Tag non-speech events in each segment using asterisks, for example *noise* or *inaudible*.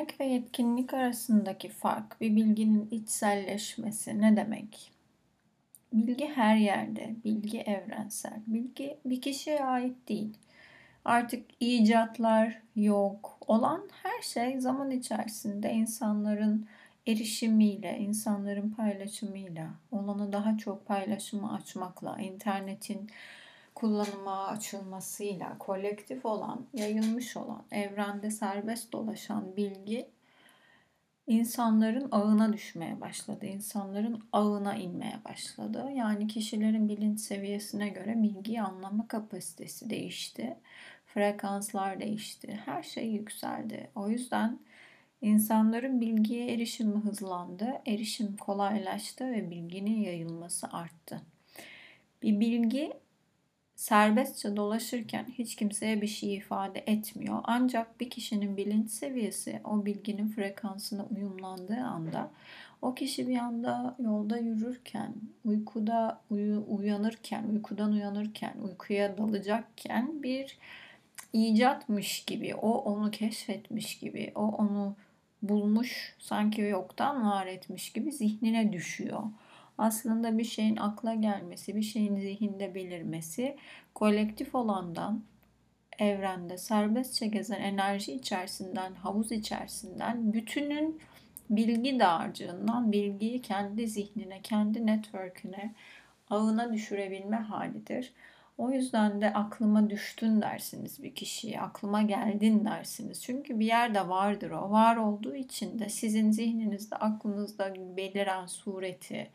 Yetenek ve yetkinlik arasındaki fark, bir bilginin içselleşmesi ne demek? Bilgi her yerde, bilgi evrensel. Bilgi bir kişiye ait değil. Artık icatlar yok. Olan her şey zaman içerisinde insanların erişimiyle, insanların paylaşımıyla, olanı daha çok paylaşıma açmakla, internetin kullanıma açılmasıyla kolektif olan, yayılmış olan, evrende serbest dolaşan bilgi insanların ağına düşmeye başladı. İnsanların ağına inmeye başladı. Yani kişilerin bilinç seviyesine göre bilgiyi anlama kapasitesi değişti. Frekanslar değişti. Her şey yükseldi. O yüzden insanların bilgiye erişimi hızlandı. Erişim kolaylaştı ve bilginin yayılması arttı. Bir bilgi serbestçe dolaşırken hiç kimseye bir şey ifade etmiyor. Ancak bir kişinin bilinç seviyesi o bilginin frekansına uyumlandığı anda o kişi bir anda yolda yürürken, uykuda uyu, uyanırken, uykudan uyanırken, uykuya dalacakken bir icatmış gibi, o onu keşfetmiş gibi, o onu bulmuş, sanki yoktan var etmiş gibi zihnine düşüyor aslında bir şeyin akla gelmesi, bir şeyin zihinde belirmesi kolektif olandan evrende serbestçe gezen enerji içerisinden, havuz içerisinden bütünün bilgi dağarcığından bilgiyi kendi zihnine, kendi network'üne, ağına düşürebilme halidir. O yüzden de aklıma düştün dersiniz bir kişiye, aklıma geldin dersiniz. Çünkü bir yerde vardır o. Var olduğu için de sizin zihninizde, aklınızda beliren sureti,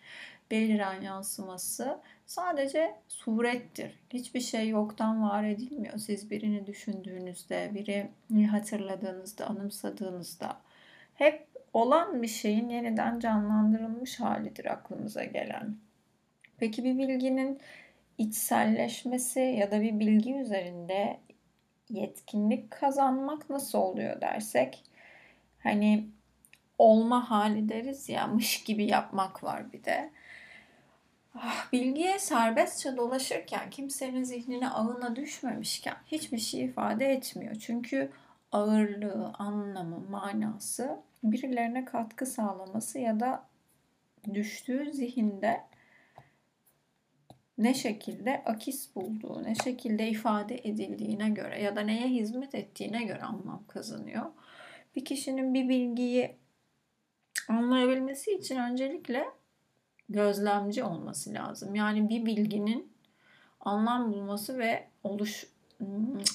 beliren yansıması sadece surettir. Hiçbir şey yoktan var edilmiyor. Siz birini düşündüğünüzde, birini hatırladığınızda, anımsadığınızda hep olan bir şeyin yeniden canlandırılmış halidir aklımıza gelen. Peki bir bilginin içselleşmesi ya da bir bilgi üzerinde yetkinlik kazanmak nasıl oluyor dersek hani olma hali deriz ya mış gibi yapmak var bir de. Ah, bilgiye serbestçe dolaşırken kimsenin zihnine ağına düşmemişken hiçbir şey ifade etmiyor. Çünkü ağırlığı, anlamı, manası birilerine katkı sağlaması ya da düştüğü zihinde ne şekilde akis bulduğu, ne şekilde ifade edildiğine göre ya da neye hizmet ettiğine göre anlam kazanıyor. Bir kişinin bir bilgiyi anlayabilmesi için öncelikle gözlemci olması lazım. Yani bir bilginin anlam bulması ve oluş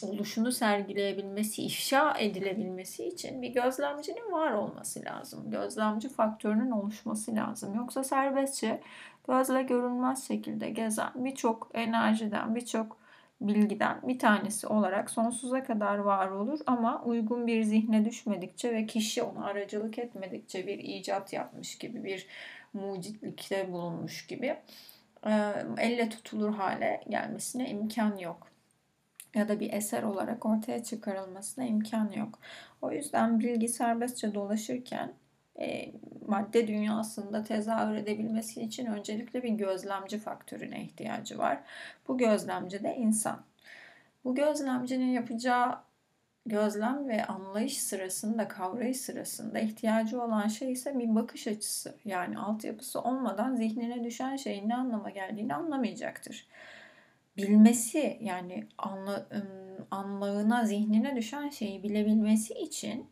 oluşunu sergileyebilmesi, ifşa edilebilmesi için bir gözlemcinin var olması lazım. Gözlemci faktörünün oluşması lazım. Yoksa serbestçe gözle görünmez şekilde gezen birçok enerjiden, birçok bilgiden bir tanesi olarak sonsuza kadar var olur ama uygun bir zihne düşmedikçe ve kişi ona aracılık etmedikçe bir icat yapmış gibi bir mucitlikte bulunmuş gibi elle tutulur hale gelmesine imkan yok. Ya da bir eser olarak ortaya çıkarılmasına imkan yok. O yüzden bilgi serbestçe dolaşırken e, madde dünyasında tezahür edebilmesi için öncelikle bir gözlemci faktörüne ihtiyacı var. Bu gözlemci de insan. Bu gözlemcinin yapacağı gözlem ve anlayış sırasında, kavrayış sırasında ihtiyacı olan şey ise bir bakış açısı. Yani altyapısı olmadan zihnine düşen şeyin ne anlama geldiğini anlamayacaktır. Bilmesi yani anla, anlağına, zihnine düşen şeyi bilebilmesi için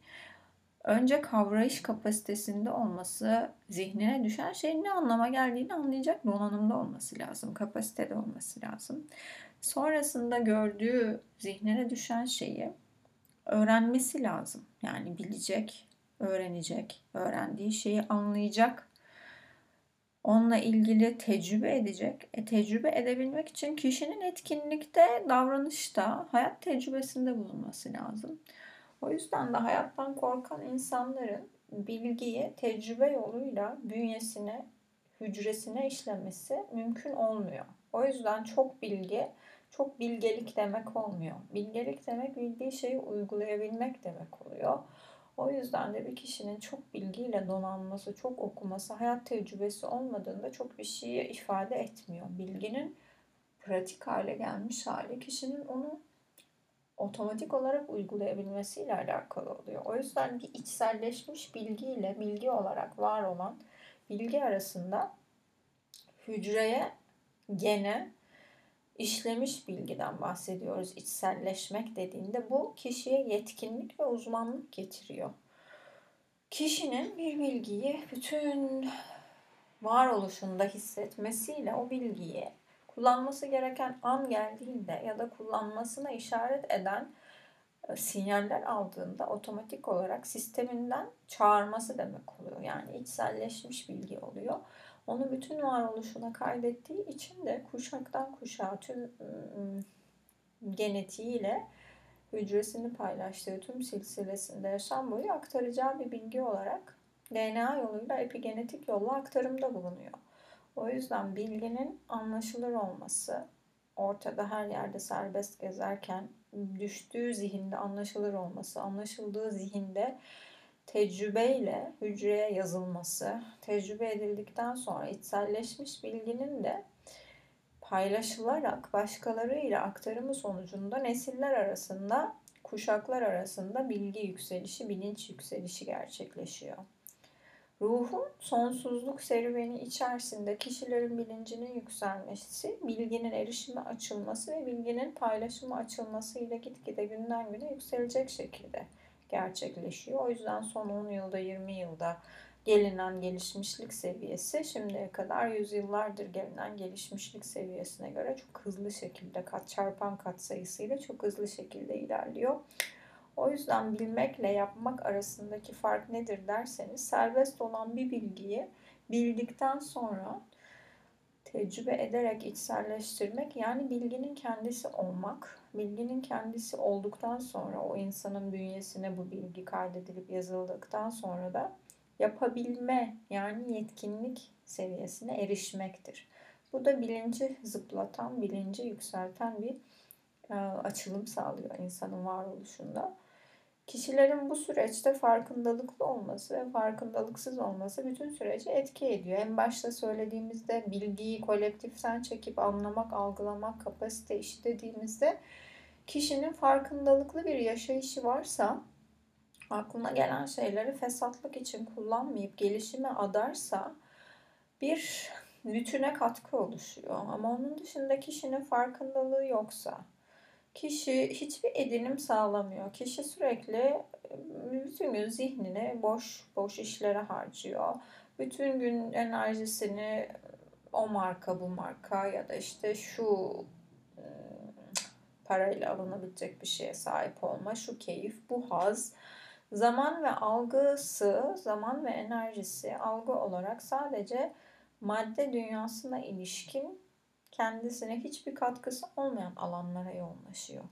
önce kavrayış kapasitesinde olması, zihnine düşen şeyin ne anlama geldiğini anlayacak donanımda olması lazım, kapasitede olması lazım. Sonrasında gördüğü zihnine düşen şeyi öğrenmesi lazım. Yani bilecek, öğrenecek, öğrendiği şeyi anlayacak. Onunla ilgili tecrübe edecek. E, tecrübe edebilmek için kişinin etkinlikte, davranışta, hayat tecrübesinde bulunması lazım. O yüzden de hayattan korkan insanların bilgiyi tecrübe yoluyla bünyesine, hücresine işlemesi mümkün olmuyor. O yüzden çok bilgi çok bilgelik demek olmuyor. Bilgelik demek bildiği şeyi uygulayabilmek demek oluyor. O yüzden de bir kişinin çok bilgiyle donanması, çok okuması, hayat tecrübesi olmadığında çok bir şeyi ifade etmiyor. Bilginin pratik hale gelmiş hali kişinin onu otomatik olarak uygulayabilmesiyle alakalı oluyor. O yüzden bir içselleşmiş bilgiyle bilgi olarak var olan bilgi arasında hücreye gene işlemiş bilgiden bahsediyoruz. İçselleşmek dediğinde bu kişiye yetkinlik ve uzmanlık getiriyor. Kişinin bir bilgiyi bütün varoluşunda hissetmesiyle o bilgiyi kullanması gereken an geldiğinde ya da kullanmasına işaret eden e, sinyaller aldığında otomatik olarak sisteminden çağırması demek oluyor. Yani içselleşmiş bilgi oluyor. Onu bütün varoluşuna kaydettiği için de kuşaktan kuşağa tüm ıı, genetiğiyle hücresini paylaştığı tüm silsilesinde yaşam boyu aktaracağı bir bilgi olarak DNA yoluyla epigenetik yolla aktarımda bulunuyor. O yüzden bilginin anlaşılır olması, ortada her yerde serbest gezerken düştüğü zihinde anlaşılır olması, anlaşıldığı zihinde tecrübeyle hücreye yazılması, tecrübe edildikten sonra içselleşmiş bilginin de paylaşılarak başkalarıyla aktarımı sonucunda nesiller arasında, kuşaklar arasında bilgi yükselişi, bilinç yükselişi gerçekleşiyor. Ruhun sonsuzluk serüveni içerisinde kişilerin bilincinin yükselmesi, bilginin erişime açılması ve bilginin paylaşımı açılması ile gitgide günden güne yükselecek şekilde gerçekleşiyor. O yüzden son 10 yılda 20 yılda gelinen gelişmişlik seviyesi şimdiye kadar yüzyıllardır gelinen gelişmişlik seviyesine göre çok hızlı şekilde kat çarpan kat sayısıyla çok hızlı şekilde ilerliyor. O yüzden bilmekle yapmak arasındaki fark nedir derseniz serbest olan bir bilgiyi bildikten sonra tecrübe ederek içselleştirmek yani bilginin kendisi olmak. Bilginin kendisi olduktan sonra o insanın bünyesine bu bilgi kaydedilip yazıldıktan sonra da yapabilme yani yetkinlik seviyesine erişmektir. Bu da bilinci zıplatan, bilinci yükselten bir e, açılım sağlıyor insanın varoluşunda. Kişilerin bu süreçte farkındalıklı olması ve farkındalıksız olması bütün süreci etki ediyor. En başta söylediğimizde bilgiyi kolektiften çekip anlamak, algılamak, kapasite işi dediğimizde kişinin farkındalıklı bir yaşayışı varsa aklına gelen şeyleri fesatlık için kullanmayıp gelişime adarsa bir bütüne katkı oluşuyor. Ama onun dışında kişinin farkındalığı yoksa, kişi hiçbir edinim sağlamıyor. Kişi sürekli bütün gün zihnini boş boş işlere harcıyor. Bütün gün enerjisini o marka bu marka ya da işte şu parayla alınabilecek bir şeye sahip olma, şu keyif, bu haz Zaman ve algısı, zaman ve enerjisi algı olarak sadece madde dünyasına ilişkin kendisine hiçbir katkısı olmayan alanlara yoğunlaşıyor.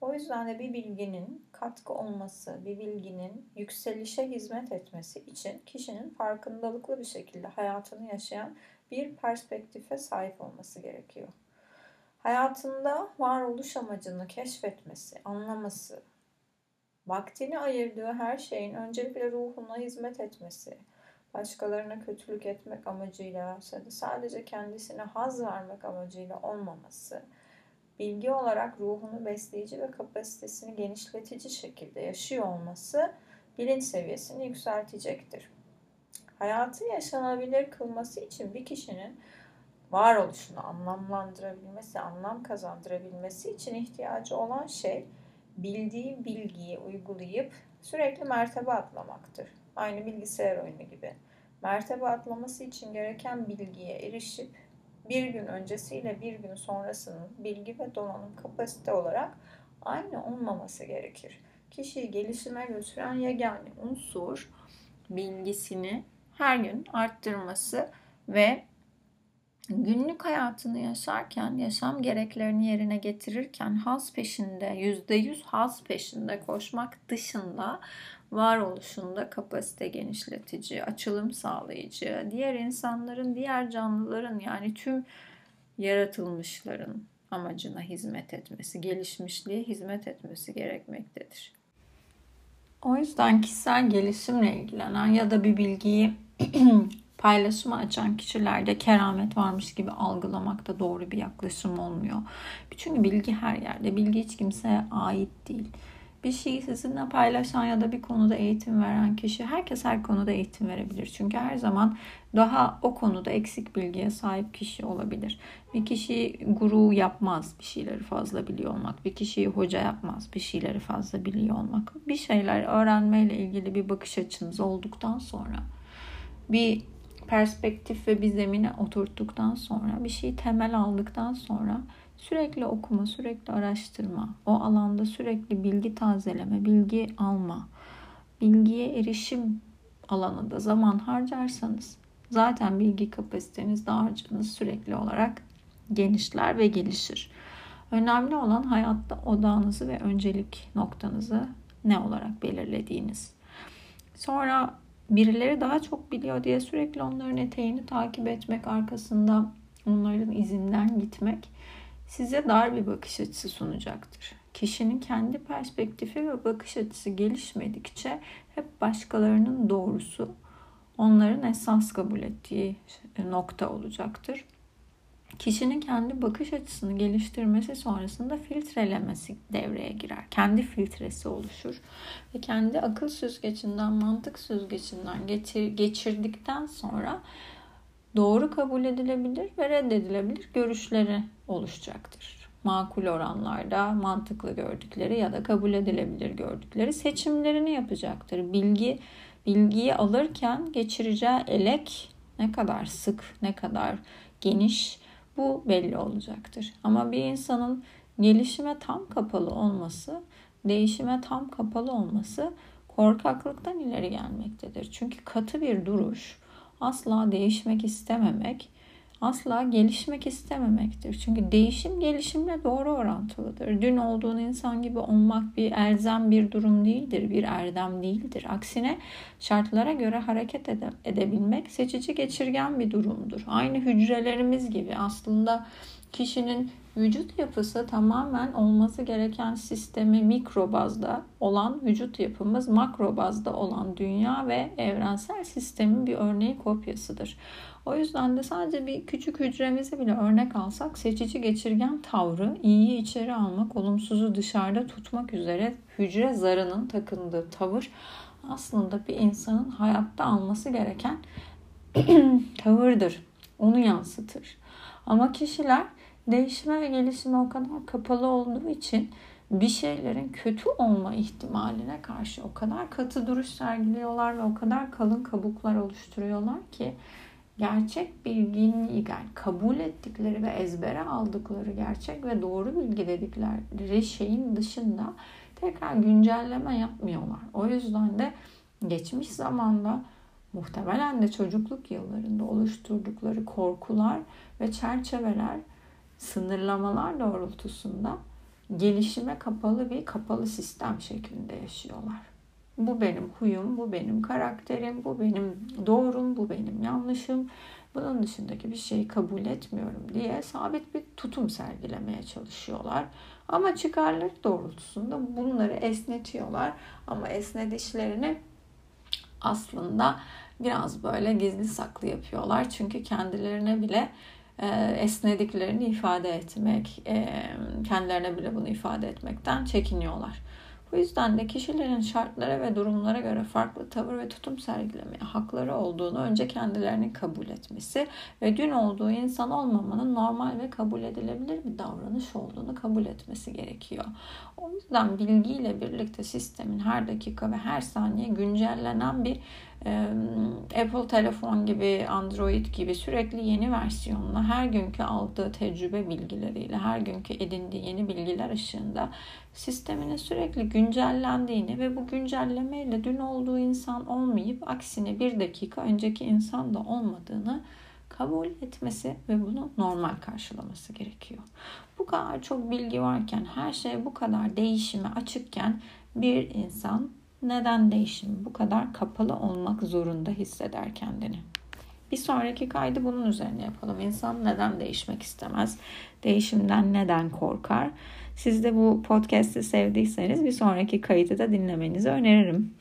O yüzden de bir bilginin katkı olması, bir bilginin yükselişe hizmet etmesi için kişinin farkındalıklı bir şekilde hayatını yaşayan bir perspektife sahip olması gerekiyor. Hayatında varoluş amacını keşfetmesi, anlaması, vaktini ayırdığı her şeyin öncelikle ruhuna hizmet etmesi, başkalarına kötülük etmek amacıyla sadece kendisine haz vermek amacıyla olmaması, bilgi olarak ruhunu besleyici ve kapasitesini genişletici şekilde yaşıyor olması bilinç seviyesini yükseltecektir. Hayatı yaşanabilir kılması için bir kişinin varoluşunu anlamlandırabilmesi, anlam kazandırabilmesi için ihtiyacı olan şey bildiği bilgiyi uygulayıp sürekli mertebe atlamaktır. Aynı bilgisayar oyunu gibi. Mertebe atlaması için gereken bilgiye erişip bir gün öncesiyle bir gün sonrasının bilgi ve donanım kapasite olarak aynı olmaması gerekir. Kişiyi gelişime götüren yegane unsur bilgisini her gün arttırması ve günlük hayatını yaşarken, yaşam gereklerini yerine getirirken haz peşinde, yüzde yüz haz peşinde koşmak dışında varoluşunda kapasite genişletici, açılım sağlayıcı, diğer insanların, diğer canlıların yani tüm yaratılmışların amacına hizmet etmesi, gelişmişliğe hizmet etmesi gerekmektedir. O yüzden kişisel gelişimle ilgilenen ya da bir bilgiyi *clears throat* Paylaşımı açan kişilerde keramet varmış gibi algılamak da doğru bir yaklaşım olmuyor. Çünkü bilgi her yerde. Bilgi hiç kimseye ait değil bir şeyi sizinle paylaşan ya da bir konuda eğitim veren kişi herkes her konuda eğitim verebilir. Çünkü her zaman daha o konuda eksik bilgiye sahip kişi olabilir. Bir kişi guru yapmaz bir şeyleri fazla biliyor olmak. Bir kişiyi hoca yapmaz bir şeyleri fazla biliyor olmak. Bir şeyler öğrenmeyle ilgili bir bakış açınız olduktan sonra bir perspektif ve bir zemine oturttuktan sonra bir şeyi temel aldıktan sonra Sürekli okuma, sürekli araştırma, o alanda sürekli bilgi tazeleme, bilgi alma, bilgiye erişim alanında zaman harcarsanız zaten bilgi kapasiteniz, dağarcığınız sürekli olarak genişler ve gelişir. Önemli olan hayatta odağınızı ve öncelik noktanızı ne olarak belirlediğiniz. Sonra birileri daha çok biliyor diye sürekli onların eteğini takip etmek, arkasında onların izinden gitmek size dar bir bakış açısı sunacaktır. Kişinin kendi perspektifi ve bakış açısı gelişmedikçe hep başkalarının doğrusu onların esas kabul ettiği nokta olacaktır. Kişinin kendi bakış açısını geliştirmesi sonrasında filtrelemesi devreye girer. Kendi filtresi oluşur. Ve kendi akıl süzgecinden, mantık süzgecinden geçir, geçirdikten sonra doğru kabul edilebilir ve reddedilebilir görüşleri oluşacaktır. Makul oranlarda mantıklı gördükleri ya da kabul edilebilir gördükleri seçimlerini yapacaktır. Bilgi bilgiyi alırken geçireceği elek ne kadar sık, ne kadar geniş bu belli olacaktır. Ama bir insanın gelişime tam kapalı olması, değişime tam kapalı olması korkaklıktan ileri gelmektedir. Çünkü katı bir duruş, asla değişmek istememek, asla gelişmek istememektir. Çünkü değişim gelişimle doğru orantılıdır. Dün olduğun insan gibi olmak bir elzem bir durum değildir, bir erdem değildir. Aksine şartlara göre hareket ede- edebilmek seçici geçirgen bir durumdur. Aynı hücrelerimiz gibi aslında kişinin vücut yapısı tamamen olması gereken sistemi mikro bazda olan vücut yapımız makro bazda olan dünya ve evrensel sistemin bir örneği kopyasıdır. O yüzden de sadece bir küçük hücremizi bile örnek alsak seçici geçirgen tavrı iyiyi içeri almak, olumsuzu dışarıda tutmak üzere hücre zarının takındığı tavır aslında bir insanın hayatta alması gereken *clears throat* tavırdır. Onu yansıtır. Ama kişiler değişime ve gelişime o kadar kapalı olduğu için bir şeylerin kötü olma ihtimaline karşı o kadar katı duruş sergiliyorlar ve o kadar kalın kabuklar oluşturuyorlar ki gerçek bilginin yani kabul ettikleri ve ezbere aldıkları gerçek ve doğru bilgi dedikleri şeyin dışında tekrar güncelleme yapmıyorlar. O yüzden de geçmiş zamanda muhtemelen de çocukluk yıllarında oluşturdukları korkular ve çerçeveler sınırlamalar doğrultusunda gelişime kapalı bir kapalı sistem şeklinde yaşıyorlar. Bu benim huyum, bu benim karakterim, bu benim doğrum, bu benim yanlışım. Bunun dışındaki bir şeyi kabul etmiyorum diye sabit bir tutum sergilemeye çalışıyorlar. Ama çıkarları doğrultusunda bunları esnetiyorlar. Ama esnedişlerini aslında biraz böyle gizli saklı yapıyorlar. Çünkü kendilerine bile e, esnediklerini ifade etmek, e, kendilerine bile bunu ifade etmekten çekiniyorlar. Bu yüzden de kişilerin şartlara ve durumlara göre farklı tavır ve tutum sergilemeye hakları olduğunu önce kendilerini kabul etmesi ve dün olduğu insan olmamanın normal ve kabul edilebilir bir davranış olduğunu kabul etmesi gerekiyor. O yüzden bilgiyle birlikte sistemin her dakika ve her saniye güncellenen bir Apple telefon gibi, Android gibi sürekli yeni versiyonla her günkü aldığı tecrübe bilgileriyle, her günkü edindiği yeni bilgiler ışığında sisteminin sürekli güncellendiğini ve bu güncellemeyle dün olduğu insan olmayıp aksine bir dakika önceki insan da olmadığını kabul etmesi ve bunu normal karşılaması gerekiyor. Bu kadar çok bilgi varken, her şey bu kadar değişime açıkken bir insan neden değişim bu kadar kapalı olmak zorunda hisseder kendini? Bir sonraki kaydı bunun üzerine yapalım. İnsan neden değişmek istemez? Değişimden neden korkar? Siz de bu podcast'i sevdiyseniz bir sonraki kaydı da dinlemenizi öneririm.